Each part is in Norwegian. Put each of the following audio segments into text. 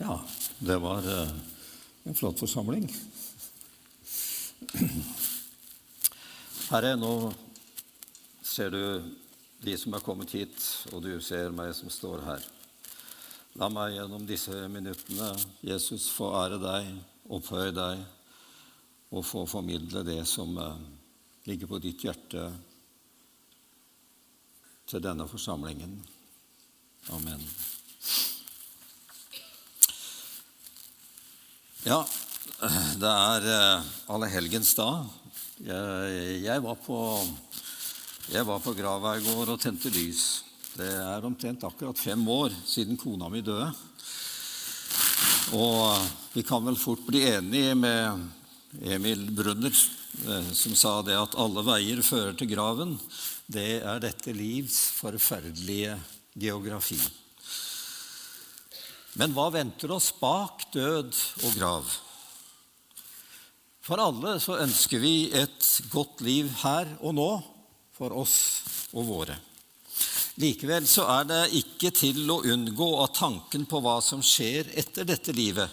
Ja, det var eh, en flott forsamling. Herre, nå ser du de som er kommet hit, og du ser meg som står her. La meg gjennom disse minuttene, Jesus, få ære deg, opphøye deg og få formidle det som eh, ligger på ditt hjerte til denne forsamlingen. Amen. Ja, det er eh, allehelgensdag. Jeg, jeg, var på, jeg var på grava i går og tente lys. Det er omtrent akkurat fem år siden kona mi døde. Og vi kan vel fort bli enige med Emil Brunner, eh, som sa det at alle veier fører til graven. Det er dette livs forferdelige geografi. Men hva venter oss bak død og grav? For alle så ønsker vi et godt liv her og nå, for oss og våre. Likevel så er det ikke til å unngå at tanken på hva som skjer etter dette livet,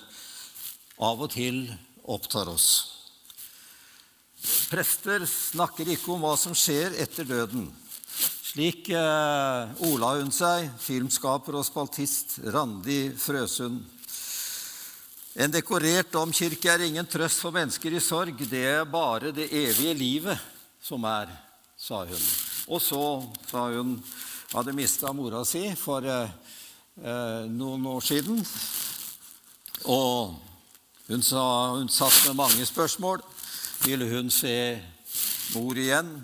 av og til opptar oss. Prester snakker ikke om hva som skjer etter døden. Slik eh, ola hun seg, filmskaper og spaltist Randi Frøsund. En dekorert domkirke er ingen trøst for mennesker i sorg. Det er bare det evige livet som er, sa hun. Og så, sa hun, hadde mista mora si for eh, eh, noen år siden. Og hun sa hun satt med mange spørsmål. Ville hun se mor igjen?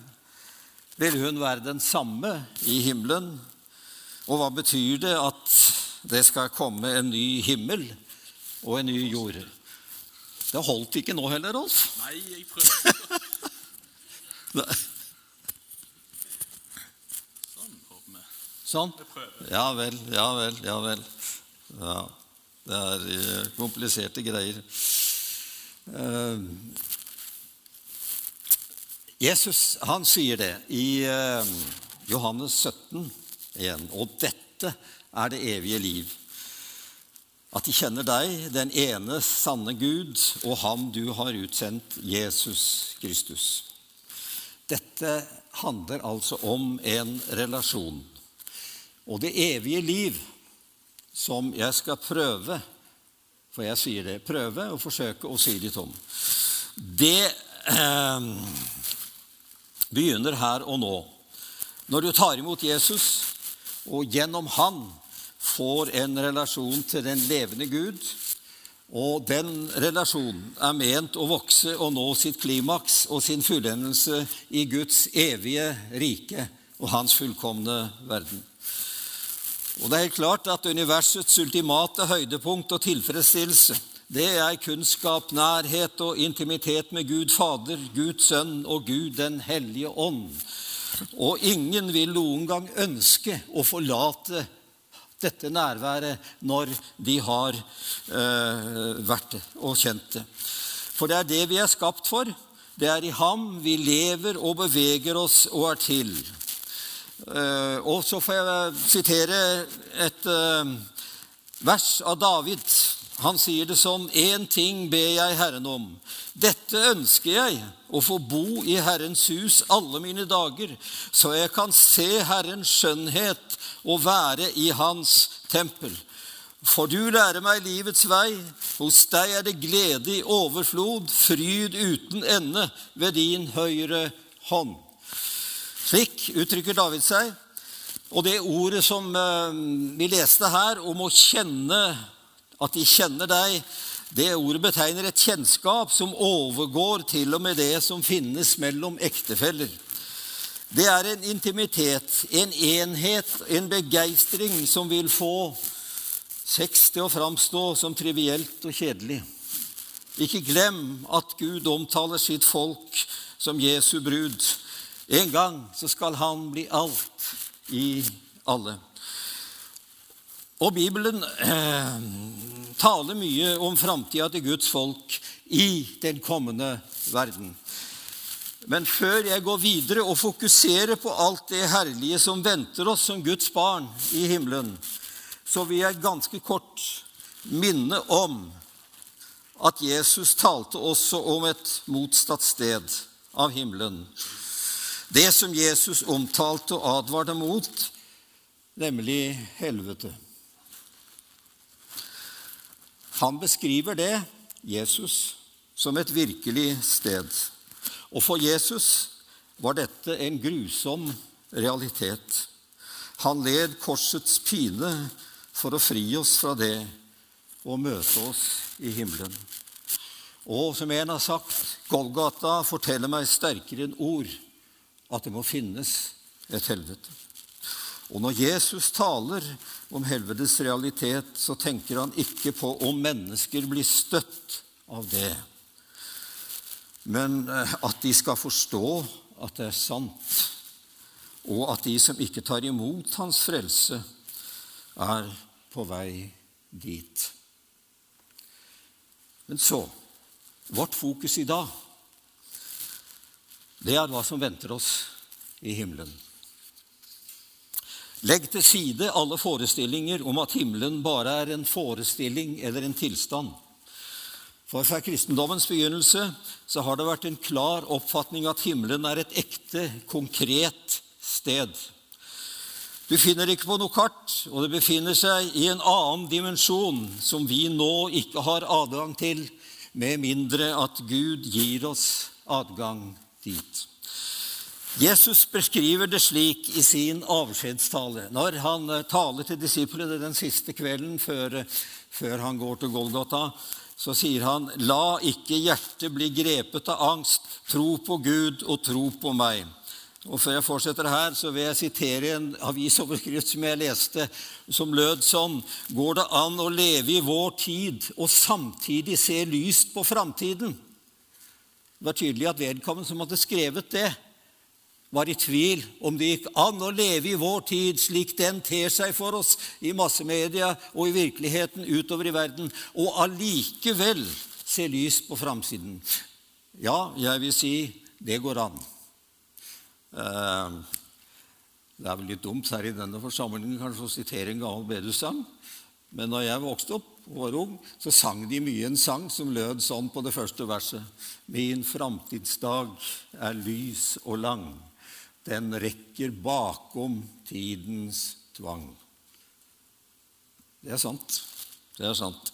Vil hun være den samme i himmelen. Og hva betyr det at det skal komme en ny himmel og en ny jord? Det holdt ikke nå heller, Rolf. Nei, jeg prøver. sånn, håper vi. Sånn? Ja vel, ja vel, ja vel. Ja, det er eh, kompliserte greier. Jesus han sier det i eh, Johannes 17 igjen. Og dette er det evige liv. At de kjenner deg, den ene sanne Gud, og ham du har utsendt, Jesus Kristus. Dette handler altså om en relasjon. Og det evige liv som jeg skal prøve For jeg sier det prøve og forsøke å si litt om. Det eh, begynner her og nå. Når du tar imot Jesus og gjennom han får en relasjon til den levende Gud, og den relasjonen er ment å vokse og nå sitt klimaks og sin fullendelse i Guds evige rike og hans fullkomne verden. Og det er helt klart at universets ultimate høydepunkt og tilfredsstillelse det er kunnskap, nærhet og intimitet med Gud Fader, Guds Sønn og Gud den hellige ånd. Og ingen vil noen gang ønske å forlate dette nærværet når de har eh, vært det og kjent det. For det er det vi er skapt for. Det er i ham vi lever og beveger oss og er til. Eh, og så får jeg sitere et eh, vers av David han sier det sånn Én ting ber jeg Herren om. Dette ønsker jeg, å få bo i Herrens hus alle mine dager, så jeg kan se Herrens skjønnhet og være i Hans tempel. For du lærer meg livets vei, hos deg er det glede i overflod, fryd uten ende ved din høyre hånd. Slik uttrykker David seg. Og det ordet som eh, vi leste her, om å kjenne at de kjenner deg, det ordet betegner et kjennskap som overgår til og med det som finnes mellom ektefeller. Det er en intimitet, en enhet, en begeistring som vil få sex til å framstå som trivielt og kjedelig. Ikke glem at Gud omtaler sitt folk som Jesu brud. En gang så skal han bli alt i alle. Og Bibelen eh, taler mye om framtida til Guds folk i den kommende verden. Men før jeg går videre og fokuserer på alt det herlige som venter oss som Guds barn i himmelen, så vil jeg ganske kort minne om at Jesus talte også om et motsatt sted av himmelen. Det som Jesus omtalte og advarte mot, nemlig helvete. Han beskriver det, Jesus, som et virkelig sted. Og for Jesus var dette en grusom realitet. Han led korsets pine for å fri oss fra det og møte oss i himmelen. Og som en har sagt, Golgata forteller meg sterkere enn ord at det må finnes et helvete. Og når Jesus taler om helvetes realitet, så tenker han ikke på om mennesker blir støtt av det, men eh, at de skal forstå at det er sant, og at de som ikke tar imot hans frelse, er på vei dit. Men så Vårt fokus i dag, det er hva som venter oss i himmelen. Legg til side alle forestillinger om at himmelen bare er en forestilling eller en tilstand. For fra kristendommens begynnelse så har det vært en klar oppfatning at himmelen er et ekte, konkret sted. Du finner ikke på noe kart, og det befinner seg i en annen dimensjon som vi nå ikke har adgang til, med mindre at Gud gir oss adgang dit. Jesus beskriver det slik i sin avskjedstale når han eh, taler til disiplene den siste kvelden før, før han går til Golgata. Så sier han, 'La ikke hjertet bli grepet av angst. Tro på Gud og tro på meg.' Og Før jeg fortsetter her, så vil jeg sitere en avisoverskrift som jeg leste, som lød sånn Går det an å leve i vår tid og samtidig se lyst på framtiden? Det var tydelig at vedkommende som hadde skrevet det, var i tvil om det gikk an å leve i vår tid slik den ter seg for oss i massemedia og i virkeligheten utover i verden, og allikevel se lys på framsiden. Ja, jeg vil si det går an. Eh, det er vel litt dumt her i denne forsamlingen kanskje å sitere en gammel bedehussang. Men når jeg vokste opp og var ung, så sang de mye en sang som lød sånn på det første verset. Min framtidsdag er lys og lang. Den rekker bakom tidens tvang. Det er sant. Det er sant.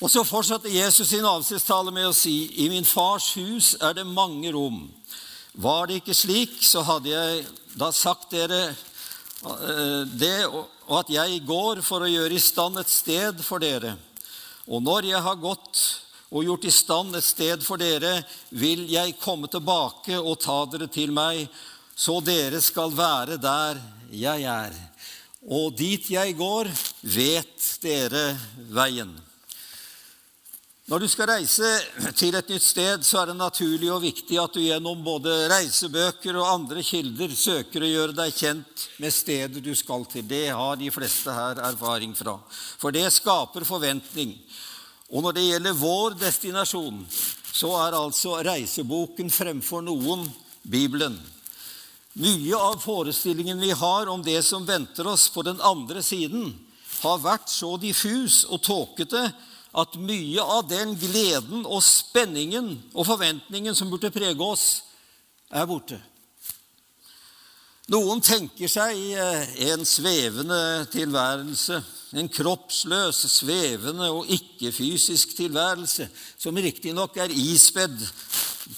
Og så fortsatte Jesus sin avskjedstale med å si, I min fars hus er det mange rom. Var det ikke slik, så hadde jeg da sagt dere eh, det, og at jeg går for å gjøre i stand et sted for dere. Og når jeg har gått og gjort i stand et sted for dere, vil jeg komme tilbake og ta dere til meg, så dere skal være der jeg er. Og dit jeg går, vet dere veien. Når du skal reise til et nytt sted, så er det naturlig og viktig at du gjennom både reisebøker og andre kilder søker å gjøre deg kjent med stedet du skal til. Det har de fleste her erfaring fra. For det skaper forventning. Og når det gjelder vår destinasjon, så er altså reiseboken fremfor noen Bibelen. Mye av forestillingen vi har om det som venter oss på den andre siden, har vært så diffus og tåkete at mye av den gleden og spenningen og forventningen som burde prege oss, er borte. Noen tenker seg eh, en svevende tilværelse, en kroppsløs, svevende og ikke-fysisk tilværelse, som riktignok er ispedd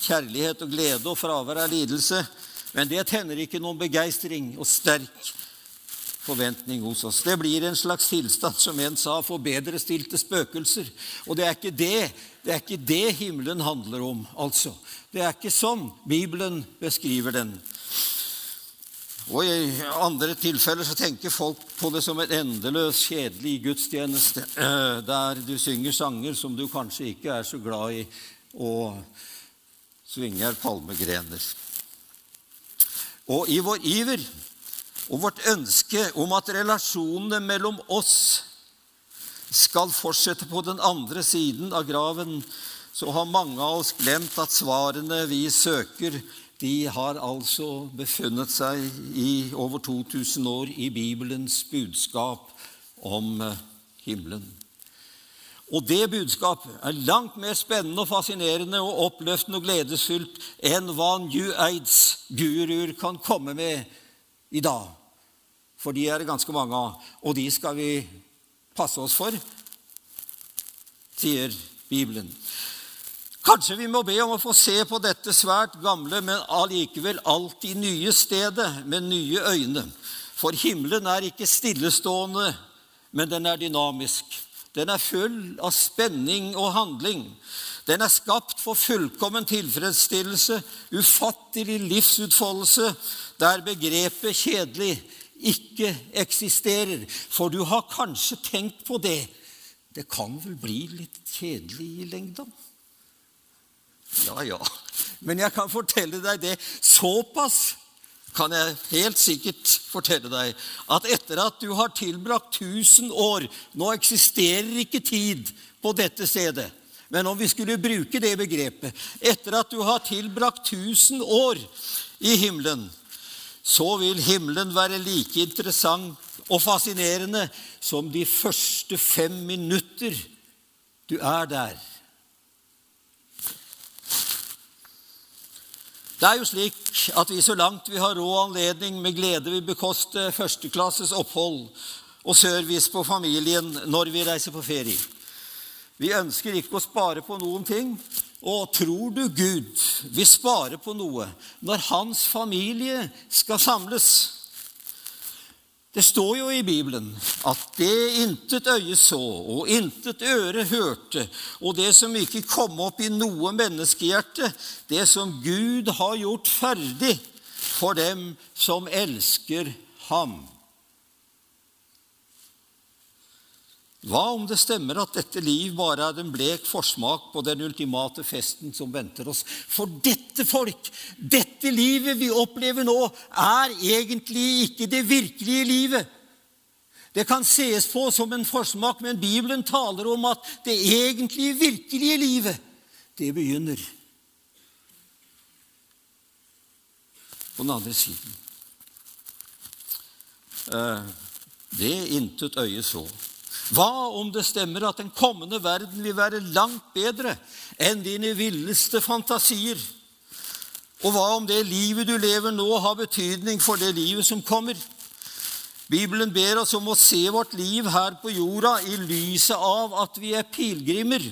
kjærlighet og glede og fravær av lidelse, men det tenner ikke noen begeistring og sterk forventning hos oss. Det blir en slags tilstand, som en sa, for bedrestilte spøkelser. Og det er ikke det, det er ikke det himmelen handler om, altså. Det er ikke sånn Bibelen beskriver den. Og I andre tilfeller så tenker folk på det som en endeløs, kjedelig gudstjeneste, eh, der du synger sanger som du kanskje ikke er så glad i, og svinger palmegrener. Og i vår iver og vårt ønske om at relasjonene mellom oss skal fortsette på den andre siden av graven, så har mange av oss glemt at svarene vi søker, de har altså befunnet seg i over 2000 år i Bibelens budskap om eh, himmelen. Og det budskapet er langt mer spennende og fascinerende og oppløftende og gledesfylt enn hva New Aids-guruer kan komme med i dag. For de er det ganske mange av, og de skal vi passe oss for, sier Bibelen. Kanskje vi må be om å få se på dette svært gamle, men allikevel alltid nye stedet med nye øyne. For himmelen er ikke stillestående, men den er dynamisk. Den er full av spenning og handling. Den er skapt for fullkommen tilfredsstillelse, ufattelig livsutfoldelse, der begrepet 'kjedelig' ikke eksisterer. For du har kanskje tenkt på det. Det kan vel bli litt kjedelig i lengda? Ja, ja. Men jeg kan fortelle deg det. Såpass kan jeg helt sikkert fortelle deg at etter at du har tilbrakt 1000 år Nå eksisterer ikke tid på dette stedet. Men om vi skulle bruke det begrepet Etter at du har tilbrakt 1000 år i himmelen, så vil himmelen være like interessant og fascinerende som de første fem minutter du er der. Det er jo slik at vi så langt vi har råd anledning, med glede vil bekoste førsteklasses opphold og service på familien når vi reiser på ferie. Vi ønsker ikke å spare på noen ting. Og tror du Gud vil spare på noe når hans familie skal samles? Det står jo i Bibelen at det intet øye så og intet øre hørte, og det som ikke kom opp i noe menneskehjerte, det som Gud har gjort ferdig for dem som elsker ham. Hva om det stemmer at dette liv bare er en blek forsmak på den ultimate festen som venter oss? For dette folk, dette livet vi opplever nå, er egentlig ikke det virkelige livet. Det kan ses på som en forsmak, men Bibelen taler om at det egentlige, virkelige livet, det begynner på den andre siden. Eh, det intet øye så. Hva om det stemmer at den kommende verden vil være langt bedre enn dine villeste fantasier? Og hva om det livet du lever nå, har betydning for det livet som kommer? Bibelen ber oss om å se vårt liv her på jorda i lyset av at vi er pilegrimer.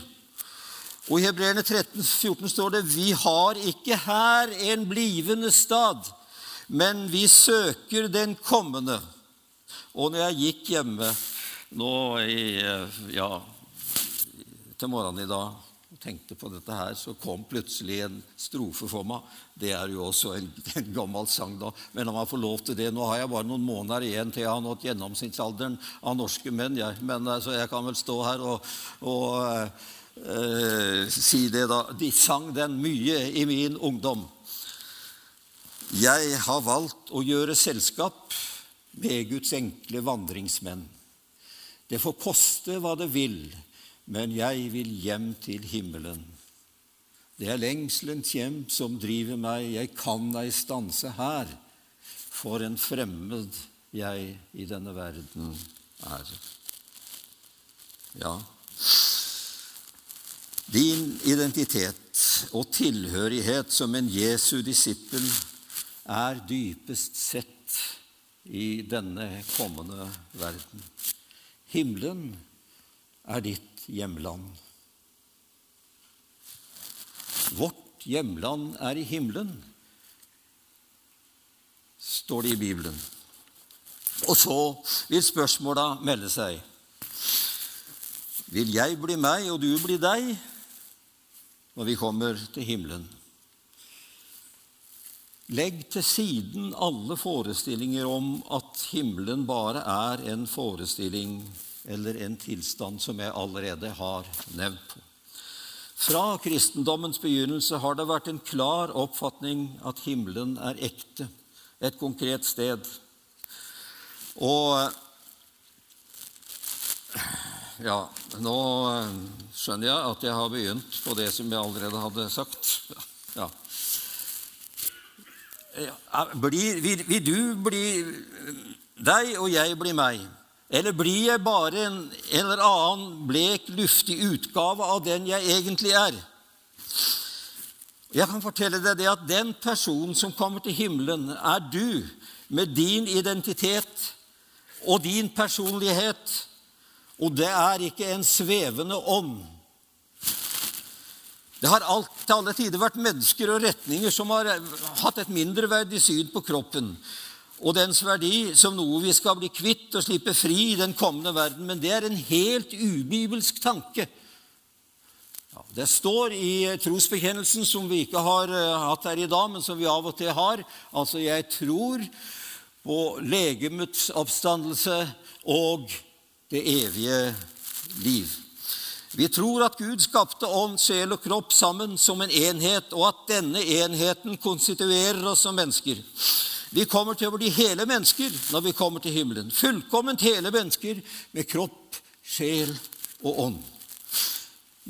Og I Hebreerne 13, 14 står det vi har ikke her en blivende stad, men vi søker den kommende. Og når jeg gikk hjemme nå i, ja, til morgenen i dag og tenkte på dette her, så kom plutselig en strofe for meg. Det er jo også en, en gammel sang, da. Men la meg få lov til det. Nå har jeg bare noen måneder igjen til jeg har nådd gjennomsnittsalderen av norske menn. Jeg. Men altså, jeg kan vel stå her og, og uh, si det, da. De sang den mye i min ungdom. Jeg har valgt å gjøre selskap med Guds enkle vandringsmenn. Det får koste hva det vil, men jeg vil hjem til himmelen. Det er lengselens hjem som driver meg, jeg kan ei stanse her, for en fremmed jeg i denne verden er. Ja, din identitet og tilhørighet som en Jesu disippel er dypest sett i denne kommende verden. Himmelen er ditt hjemland. Vårt hjemland er i himmelen, står det i Bibelen. Og så vil spørsmåla melde seg. Vil jeg bli meg, og du bli deg, når vi kommer til himmelen? Legg til siden alle forestillinger om at himmelen bare er en forestilling eller en tilstand som jeg allerede har nevnt. Fra kristendommens begynnelse har det vært en klar oppfatning at himmelen er ekte, et konkret sted. Og ja, nå skjønner jeg at jeg har begynt på det som jeg allerede hadde sagt. Ja. Blir, vil, vil, du bli deg, og jeg bli meg? Eller blir jeg bare en, eller annen blek, luftig utgave av den jeg egentlig er? Jeg kan fortelle deg det at den personen som kommer til himmelen, er du med din identitet og din personlighet. Og det er ikke en svevende ånd. Det har alt, til alle tider vært mennesker og retninger som har hatt et mindreverdig syn på kroppen og dens verdi som noe vi skal bli kvitt og slippe fri i den kommende verden. Men det er en helt ubibelsk tanke. Ja, det står i trosbekjennelsen, som vi ikke har uh, hatt her i dag, men som vi av og til har. Altså, jeg tror på legemets oppstandelse og det evige liv. Vi tror at Gud skapte ånd, sjel og kropp sammen som en enhet, og at denne enheten konstituerer oss som mennesker. Vi kommer til å bli hele mennesker når vi kommer til himmelen. Fullkomment hele mennesker med kropp, sjel og ånd.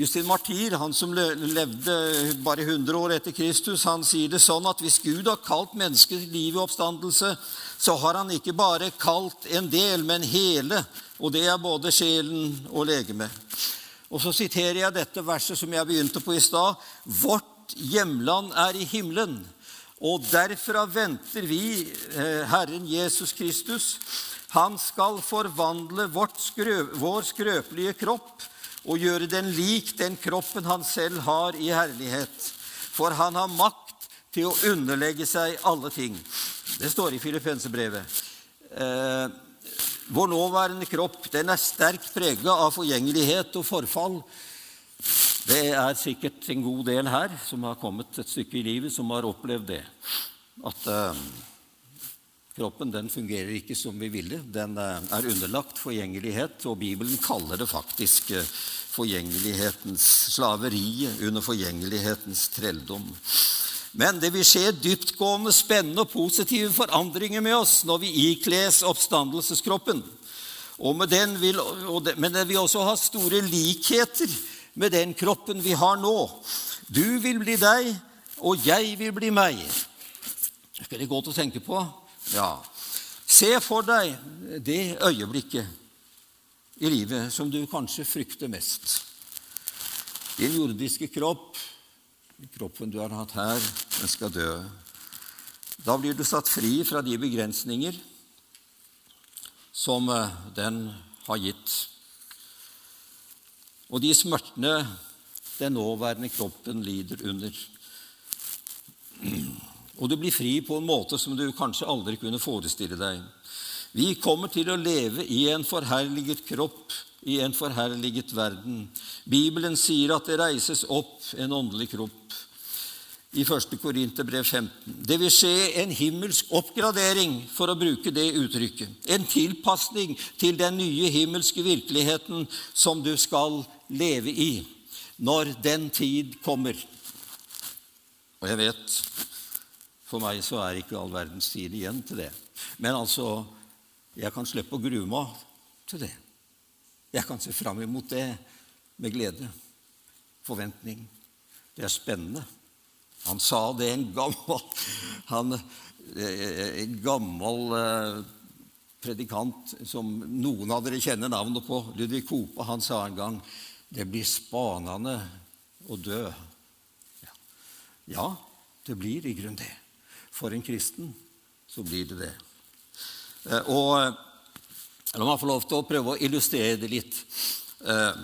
Justin Martyr, han som levde bare 100 år etter Kristus, han sier det sånn at hvis Gud har kalt mennesket liv i oppstandelse, så har han ikke bare kalt en del, men hele, og det er både sjelen og legemet. Og så siterer jeg dette verset som jeg begynte på i stad. Vårt hjemland er i himmelen. Og derfra venter vi eh, Herren Jesus Kristus. Han skal forvandle skrø, vår skrøpelige kropp og gjøre den lik den kroppen han selv har i herlighet. For han har makt til å underlegge seg alle ting. Det står i Filippensebrevet. Eh, vår nåværende kropp den er sterkt prega av forgjengelighet og forfall. Det er sikkert en god del her som har kommet et stykke i livet, som har opplevd det. At eh, kroppen den fungerer ikke som vi ville. Den eh, er underlagt forgjengelighet, og Bibelen kaller det faktisk eh, forgjengelighetens slaveri under forgjengelighetens trelldom. Men det vil skje dyptgående, spennende og positive forandringer med oss når vi ikles oppstandelseskroppen. Vil, det, men det vil også ha store likheter med den kroppen vi har nå. Du vil bli deg, og jeg vil bli meg. Det er det godt å tenke på. Ja. Se for deg det øyeblikket i livet som du kanskje frykter mest. Din jordiske kropp kroppen du har hatt her, den skal dø. Da blir du satt fri fra de begrensninger som eh, den har gitt. Og de smertene den nåværende kroppen lider under. Og du blir fri på en måte som du kanskje aldri kunne forestille deg. Vi kommer til å leve i en forherliget kropp i en forherliget verden. Bibelen sier at det reises opp en åndelig kropp. I 1. Korinterbrev 15. Det vil skje en himmelsk oppgradering, for å bruke det uttrykket. En tilpasning til den nye himmelske virkeligheten som du skal leve i når den tid kommer. Og jeg vet For meg så er ikke all verdens tid igjen til det. Men altså, jeg kan slippe å grue meg til det. Jeg kan se fram imot det med glede. Forventning. Det er spennende. Han sa det en gammel han, eh, En gammel eh, predikant som noen av dere kjenner navnet på, Ludvig Kope, han sa en gang det blir spanende å dø. Ja, ja det blir i grunnen det. For en kristen så blir det det. Eh, og La meg få lov til å prøve å illustrere det litt. Eh,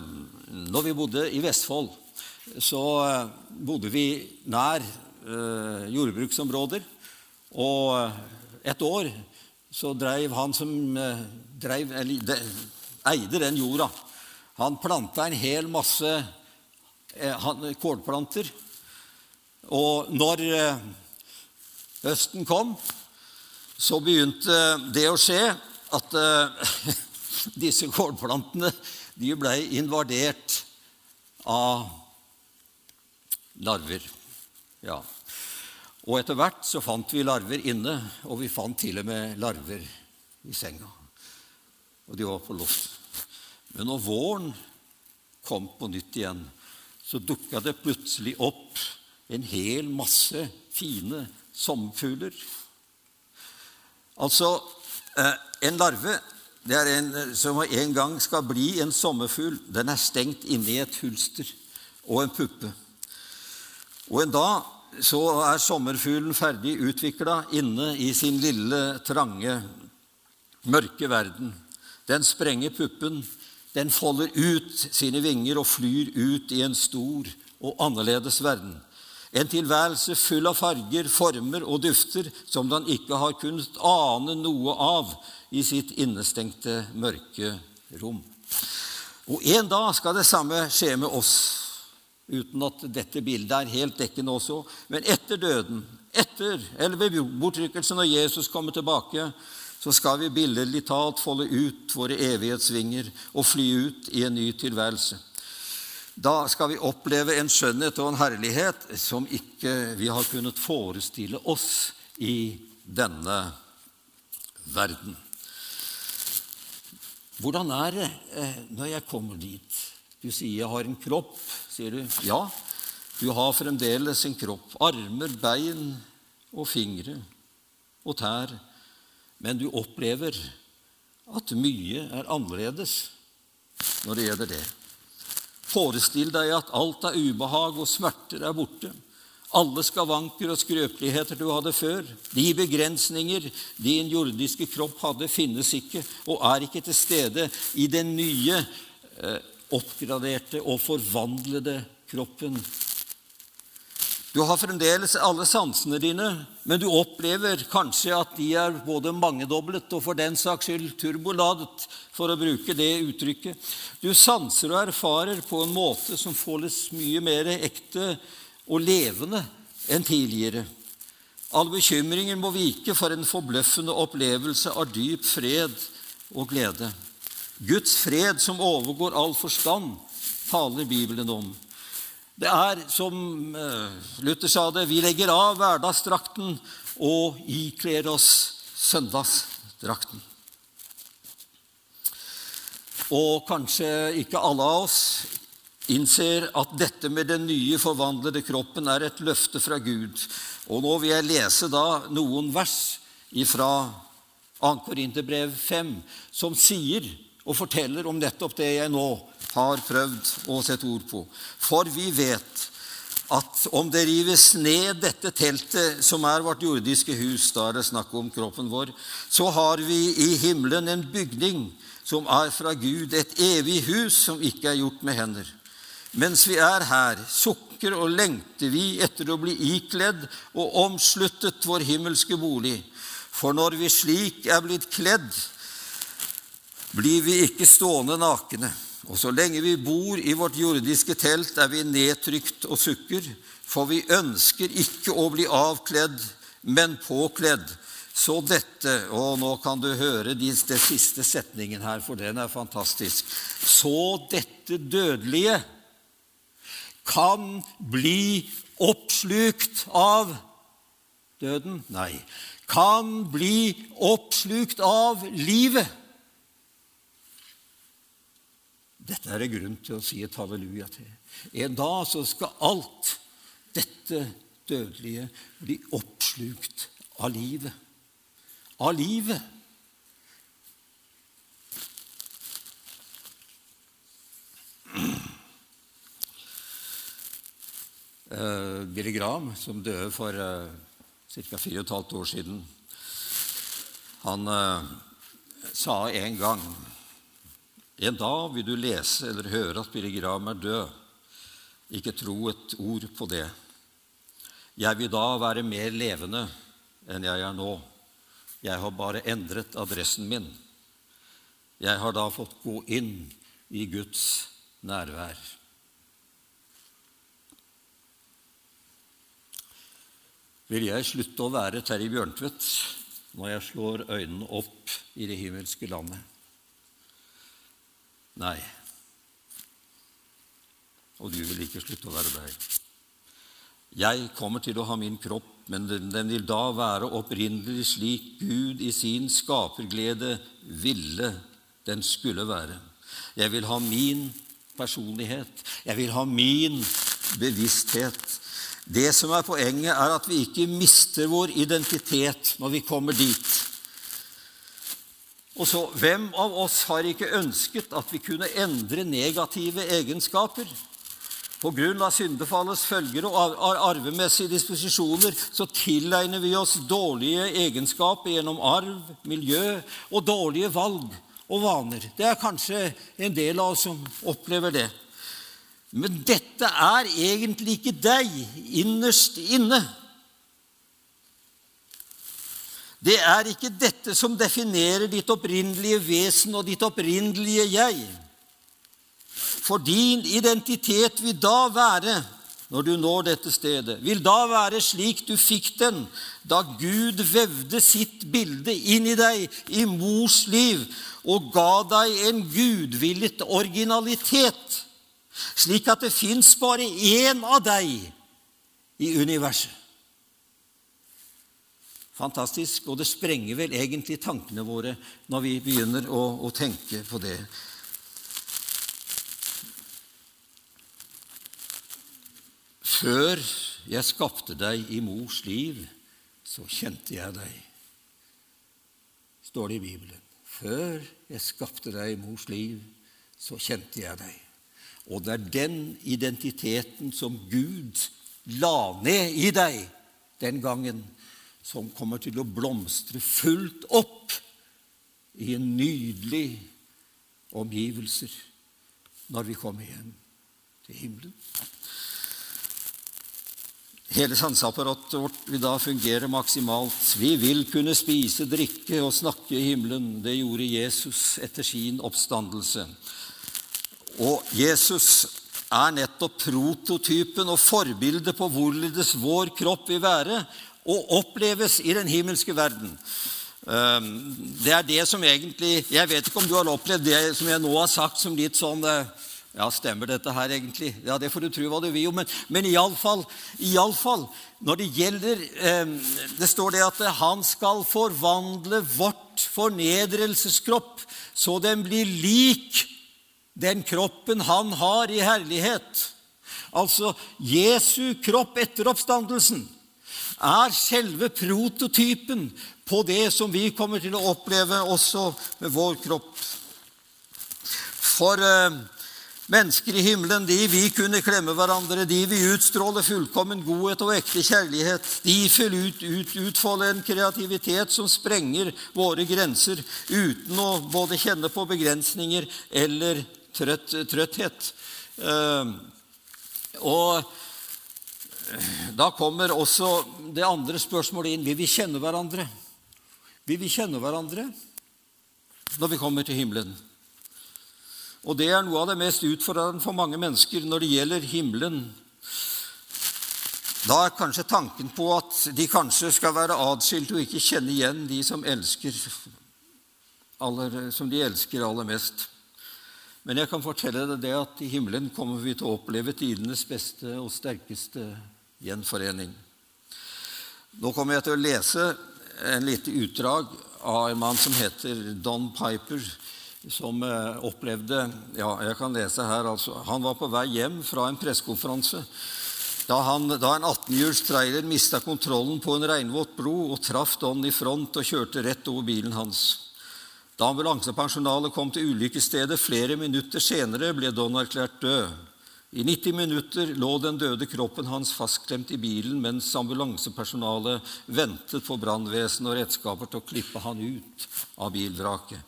når vi bodde i Vestfold, så eh, bodde vi nær eh, jordbruksområder. Og et år så dreiv han som dreiv, eller, eide den jorda Han planta en hel masse kålplanter. Og når høsten kom, så begynte det å skje at uh, disse kålplantene de ble invadert av larver. Ja. Og etter hvert så fant vi larver inne, og vi fant til og med larver i senga. Og de var på loft. Men når våren kom på nytt igjen, så dukka det plutselig opp en hel masse fine sommerfugler. Altså, en larve det er en som en gang skal bli en sommerfugl. Den er stengt inne i et hulster og en puppe. Og en dag så er sommerfuglen ferdig utvikla inne i sin lille, trange, mørke verden. Den sprenger puppen, den folder ut sine vinger og flyr ut i en stor og annerledes verden. En tilværelse full av farger, former og dufter som den ikke har kunnet ane noe av i sitt innestengte, mørke rom. Og en dag skal det samme skje med oss, uten at dette bildet er helt dekkende også. Men etter døden, etter, eller ved bortrykkelsen når Jesus kommer tilbake, så skal vi billedlig talt folde ut våre evighetsvinger og fly ut i en ny tilværelse. Da skal vi oppleve en skjønnhet og en herlighet som ikke vi har kunnet forestille oss i denne verden. Hvordan er det eh, når jeg kommer dit? Du sier jeg har en kropp. Sier du ja, du har fremdeles en kropp. Armer, bein og fingre og tær. Men du opplever at mye er annerledes når det gjelder det. Forestill deg at alt av ubehag og smerter er borte. Alle skavanker og skrøpeligheter du hadde før, de begrensninger din jordiske kropp hadde, finnes ikke og er ikke til stede i den nye, eh, oppgraderte og forvandlede kroppen du har fremdeles alle sansene dine, men du opplever kanskje at de er både mangedoblet og for den saks skyld turboladet, for å bruke det uttrykket. Du sanser og erfarer på en måte som føles mye mer ekte og levende enn tidligere. All bekymringer må vike for en forbløffende opplevelse av dyp fred og glede. Guds fred som overgår all forstand, taler Bibelen om. Det er, som eh, Luther sa det, vi legger av hverdagsdrakten og ikler oss søndagsdrakten. Og kanskje ikke alle av oss innser at dette med den nye, forvandlede kroppen er et løfte fra Gud. Og nå vil jeg lese da noen vers fra 2. Korinterbrev 5, som sier og forteller om nettopp det jeg nå har prøvd å sette ord på. For vi vet at om det rives ned dette teltet, som er vårt jordiske hus, da er det snakk om kroppen vår, så har vi i himmelen en bygning som er fra Gud, et evig hus som ikke er gjort med hender. Mens vi er her, sukker og lengter vi etter å bli ikledd og omsluttet vår himmelske bolig. For når vi slik er blitt kledd, blir vi ikke stående nakne. Og så lenge vi bor i vårt jordiske telt, er vi nedtrykt og sukker, for vi ønsker ikke å bli avkledd, men påkledd. Så dette Og nå kan du høre den siste setningen her, for den er fantastisk. Så dette dødelige kan bli oppslukt av døden? Nei. Kan bli oppslukt av livet. Dette er det grunn til å si et halleluja til. En dag så skal alt dette dødelige bli oppslukt av livet. Av livet. Uh, Billy Graham, som døde for uh, ca. 4 15 år siden, han uh, sa en gang en dag vil du lese eller høre at Billy Graham er død. Ikke tro et ord på det. Jeg vil da være mer levende enn jeg er nå. Jeg har bare endret adressen min. Jeg har da fått gå inn i Guds nærvær. Vil jeg slutte å være Terje Bjørntvedt når jeg slår øynene opp i det himmelske landet? Nei. Og du vil ikke slutte å være deg. Jeg kommer til å ha min kropp, men den, vil da være opprinnelig slik Gud i sin skaperglede ville den skulle være. Jeg vil ha min personlighet. Jeg vil ha min bevissthet. Det som er poenget, er at vi ikke mister vår identitet når vi kommer dit. Og så, Hvem av oss har ikke ønsket at vi kunne endre negative egenskaper? På grunn av syndefallets følger og arvemessige disposisjoner så tilegner vi oss dårlige egenskaper gjennom arv, miljø og dårlige valg og vaner. Det er kanskje en del av oss som opplever det. Men dette er egentlig ikke deg innerst inne. Det er ikke dette som definerer ditt opprinnelige vesen og ditt opprinnelige jeg. For din identitet vil da være, når du når dette stedet, vil da være slik du fikk den da Gud vevde sitt bilde inn i deg i mors liv og ga deg en gudvillet originalitet, slik at det fins bare én av deg i universet. Fantastisk, og det sprenger vel egentlig tankene våre når vi begynner å, å tenke på det. Før jeg skapte deg i mors liv, så kjente jeg deg, står det i Bibelen. Før jeg skapte deg i mors liv, så kjente jeg deg. Og det er den identiteten som Gud la ned i deg den gangen, som kommer til å blomstre fullt opp i en nydelig omgivelser når vi kommer hjem til himmelen. Hele sanseapparatet vårt vil da fungere maksimalt. Vi vil kunne spise, drikke og snakke i himmelen. Det gjorde Jesus etter sin oppstandelse. Og Jesus er nettopp prototypen og forbildet på hvorledes vår kropp vil være og oppleves i den himmelske verden. Ehm, det er det som egentlig Jeg vet ikke om du har opplevd det som jeg nå har sagt, som litt sånn eh, Ja, stemmer dette her egentlig? Ja, Det får du tro hva du vil om. Men, men iallfall, iallfall når det gjelder ehm, Det står det at han skal forvandle vårt fornedrelseskropp så den blir lik den kroppen han har i herlighet. Altså Jesu kropp etter oppstandelsen er selve prototypen på det som vi kommer til å oppleve også med vår kropp. For eh, mennesker i himmelen, de vi kunne klemme hverandre, de vil utstråle fullkommen godhet og ekte kjærlighet. De vil ut, ut, utfolde en kreativitet som sprenger våre grenser, uten å både kjenne på begrensninger eller trøtt, trøtthet. Eh, og da kommer også det andre spørsmålet inn. Vil vi kjenne hverandre? Vil vi kjenne hverandre når vi kommer til himmelen? Og det er noe av det mest utfordrende for mange mennesker når det gjelder himmelen. Da er kanskje tanken på at de kanskje skal være atskilt og ikke kjenne igjen de som, aller, som de elsker aller mest. Men jeg kan fortelle deg det at i himmelen kommer vi til å oppleve tidenes beste og sterkeste gjenforening. Nå kommer jeg til å lese en lite utdrag av en mann som heter Don Piper, som eh, opplevde Ja, jeg kan lese her, altså. Han var på vei hjem fra en pressekonferanse da, han, da en 18-hjuls trailer mista kontrollen på en regnvåt bro og traff Don i front og kjørte rett over bilen hans. Da ambulansepersonalet kom til ulykkesstedet flere minutter senere, ble Don erklært død. I 90 minutter lå den døde kroppen hans fastklemt i bilen mens ambulansepersonalet ventet på brannvesen og redskaper til å klippe han ut av bilvraket.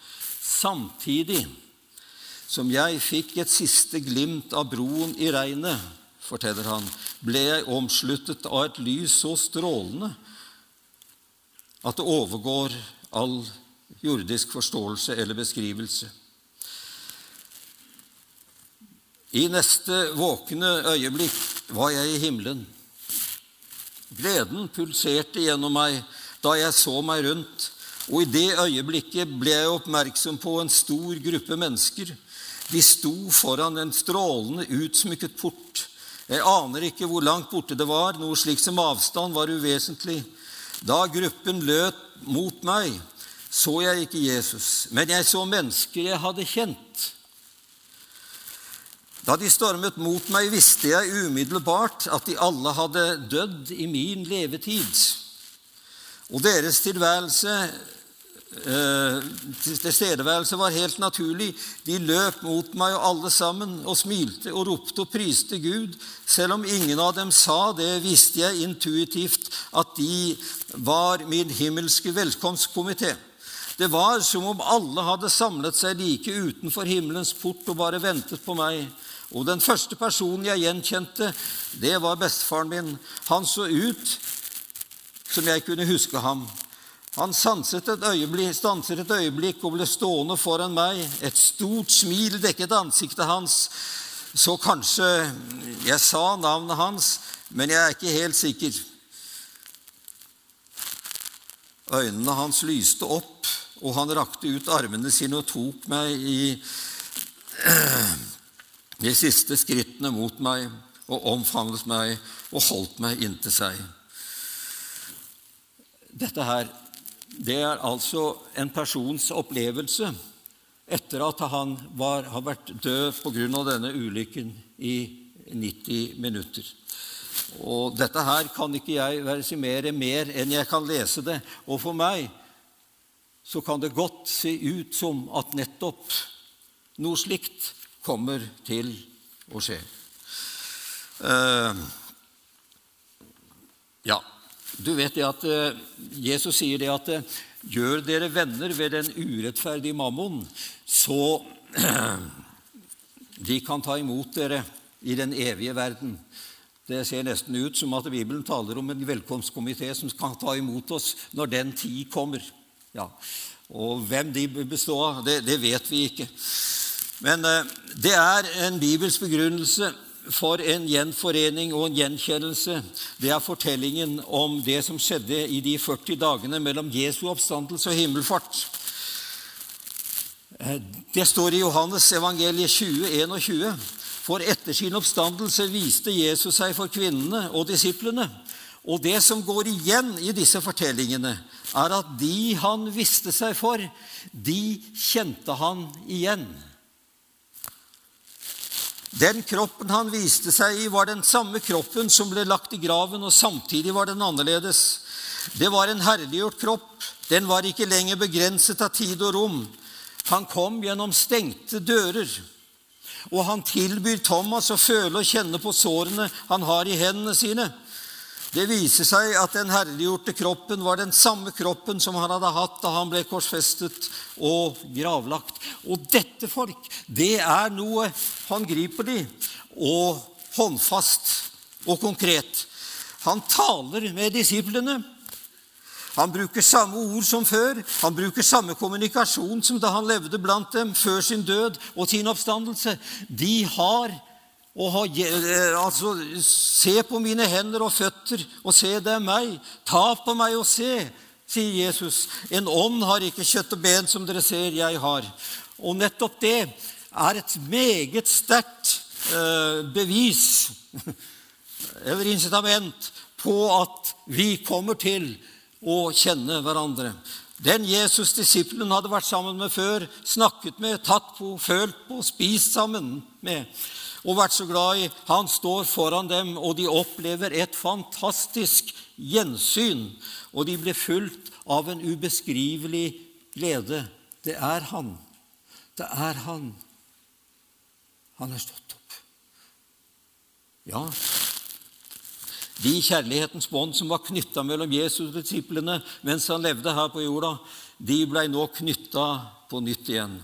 Samtidig som jeg fikk et siste glimt av broen i regnet, forteller han, ble jeg omsluttet av et lys så strålende at det overgår all jordisk forståelse eller beskrivelse. I neste våkne øyeblikk var jeg i himmelen. Gleden pulserte gjennom meg da jeg så meg rundt, og i det øyeblikket ble jeg oppmerksom på en stor gruppe mennesker. De sto foran en strålende utsmykket port. Jeg aner ikke hvor langt borte det var, noe slikt som avstand var uvesentlig. Da gruppen løt mot meg, så jeg ikke Jesus, men jeg så mennesker jeg hadde kjent. Da de stormet mot meg, visste jeg umiddelbart at de alle hadde dødd i min levetid. Og deres tilværelse eh, tilstedeværelse var helt naturlig. De løp mot meg og alle sammen og smilte og ropte og priste Gud. Selv om ingen av dem sa det, visste jeg intuitivt at de var min himmelske velkomstkomité. Det var som om alle hadde samlet seg like utenfor himmelens port og bare ventet på meg. Og den første personen jeg gjenkjente, det var bestefaren min. Han så ut som jeg kunne huske ham. Han stanset et øyeblikk, stanset et øyeblikk og ble stående foran meg. Et stort smil dekket ansiktet hans. Så kanskje jeg sa navnet hans, men jeg er ikke helt sikker. Øynene hans lyste opp, og han rakte ut armene sine og tok meg i de siste skrittene mot meg og omfavnet meg og holdt meg inntil seg. Dette her det er altså en persons opplevelse etter at han var, har vært død pga. denne ulykken i 90 minutter. Og dette her kan ikke jeg versimere mer enn jeg kan lese det. Og for meg så kan det godt se ut som at nettopp noe slikt kommer til å skje. Uh, ja. Du vet det at eh, Jesus sier det at eh, gjør dere venner ved den urettferdige mammon, så de kan ta imot dere i den evige verden. Det ser nesten ut som at Bibelen taler om en velkomstkomité som kan ta imot oss når den tid kommer. Ja. Og hvem de består av, det, det vet vi ikke. Men eh, det er en bibelsk begrunnelse for en gjenforening og en gjenkjennelse, det er fortellingen om det som skjedde i de 40 dagene mellom Jesu oppstandelse og himmelfart. Eh, det står i Johannes evangeliet 20, 21. For etter sin oppstandelse viste Jesus seg for kvinnene og disiplene. Og det som går igjen i disse fortellingene, er at de han viste seg for, de kjente han igjen. Den kroppen han viste seg i, var den samme kroppen som ble lagt i graven, og samtidig var den annerledes. Det var en herliggjort kropp. Den var ikke lenger begrenset av tid og rom. Han kom gjennom stengte dører. Og han tilbyr Thomas å føle og kjenne på sårene han har i hendene sine. Det viser seg at den herliggjorte kroppen var den samme kroppen som han hadde hatt da han ble korsfestet og gravlagt. Og dette folk, det er noe håndgripelig og håndfast og konkret. Han taler med disiplene. Han bruker samme ord som før. Han bruker samme kommunikasjon som da han levde blant dem før sin død og sin oppstandelse. De har og ha, eh, altså, se på mine hender og føtter, og se, det er meg. Ta på meg og se, sier Jesus. En ånd har ikke kjøtt og ben som dere ser jeg har. Og nettopp det er et meget sterkt eh, bevis eller incitament på at vi kommer til å kjenne hverandre. Den Jesus disiplene hadde vært sammen med før, snakket med, tatt på, følt på, spist sammen med, og vært så glad i. Han står foran dem, og de opplever et fantastisk gjensyn. Og de blir fulgt av en ubeskrivelig glede. Det er han. Det er han. Han er stått opp. Ja, de kjærlighetens bånd som var knytta mellom Jesus og disiplene mens han levde her på jorda, de blei nå knytta på nytt igjen.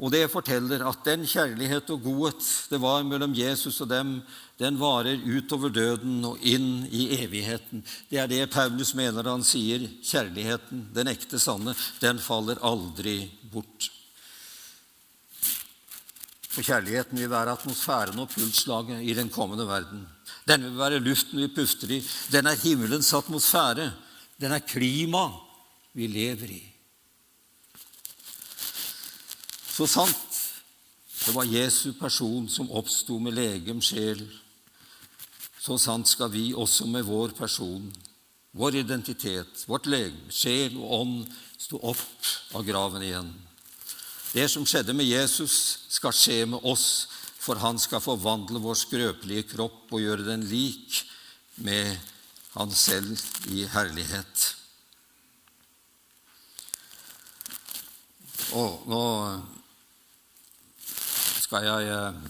Og det forteller at den kjærlighet og godhet det var mellom Jesus og dem, den varer utover døden og inn i evigheten. Det er det Paulus mener han sier. Kjærligheten, den ekte sanne, den faller aldri bort. For kjærligheten vil være atmosfæren og pulslaget i den kommende verden. Den vil være luften vi puster i. Den er himmelens atmosfære. Den er klimaet vi lever i. Så sant det var Jesu person som oppsto med legem, sjel, så sant skal vi også med vår person, vår identitet, vårt legem, sjel og ånd stå opp av graven igjen. Det som skjedde med Jesus, skal skje med oss, for han skal forvandle vår skrøpelige kropp og gjøre den lik med han selv i herlighet. Og nå skal jeg eh,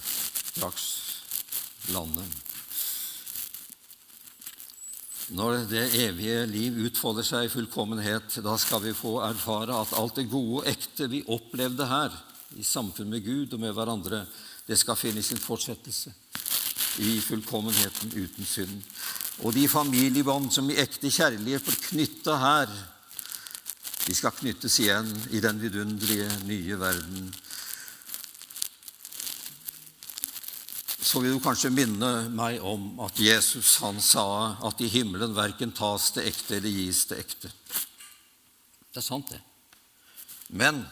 straks lande. Når det evige liv utfolder seg i fullkommenhet, da skal vi få erfare at alt det gode og ekte vi opplevde her, i samfunn med Gud og med hverandre, det skal finne sin fortsettelse i fullkommenheten uten synd. Og de familiebånd som i ekte kjærlighet blir knytta her, de skal knyttes igjen i den vidunderlige nye verden. Så vil du kanskje minne meg om at Jesus han sa at i himmelen verken tas det ekte eller gis det ekte. Det er sant, det. Men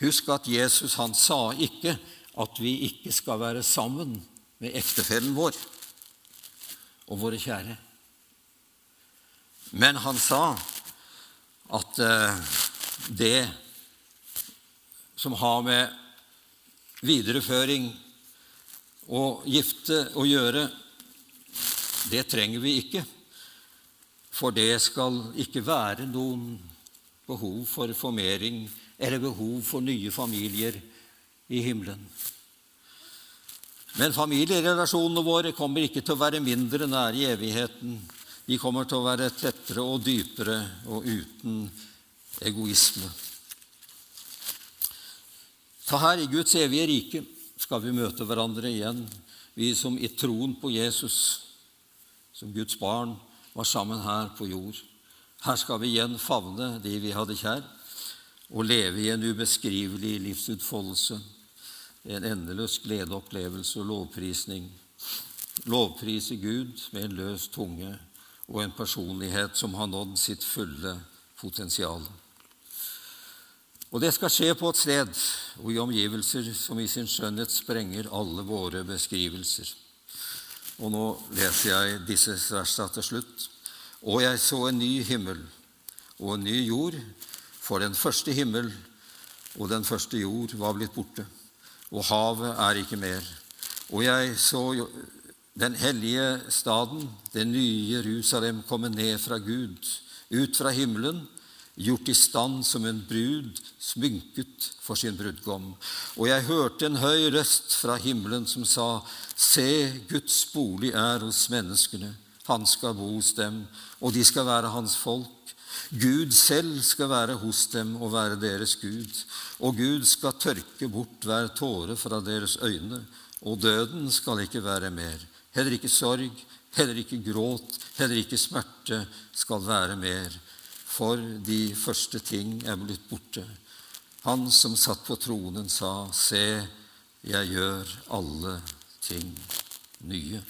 husk at Jesus han sa ikke at vi ikke skal være sammen med ektefellen vår og våre kjære. Men han sa at eh, det som har med videreføring og gifte å gjøre, det trenger vi ikke. For det skal ikke være noen behov for formering eller behov for nye familier i himmelen. Men familierelasjonene våre kommer ikke til å være mindre nære i evigheten. De kommer til å være tettere og dypere og uten egoisme. Ta her i Guds evige rike skal vi møte hverandre igjen, vi som i troen på Jesus, som Guds barn, var sammen her på jord. Her skal vi igjen favne de vi hadde kjær, og leve i en ubeskrivelig livsutfoldelse, en endeløs gledeopplevelse og lovprisning. Lovprise Gud med en løs tunge og en personlighet som har nådd sitt fulle potensial. Og det skal skje på et sted og i omgivelser som i sin skjønnhet sprenger alle våre beskrivelser. Og nå leser jeg disse versene til slutt. Og jeg så en ny himmel og en ny jord, for den første himmel og den første jord var blitt borte, og havet er ikke mer. Og jeg så den hellige staden, det nye Jerusalem, komme ned fra Gud, ut fra himmelen, gjort i stand som en brud smynket for sin brudgom. Og jeg hørte en høy røst fra himmelen som sa, Se, Guds bolig er hos menneskene. Han skal bo hos dem, og de skal være hans folk. Gud selv skal være hos dem og være deres Gud. Og Gud skal tørke bort hver tåre fra deres øyne, og døden skal ikke være mer. Heller ikke sorg, heller ikke gråt, heller ikke smerte skal være mer for de første ting er blitt borte. Han som satt på tronen, sa, Se, jeg gjør alle ting nye.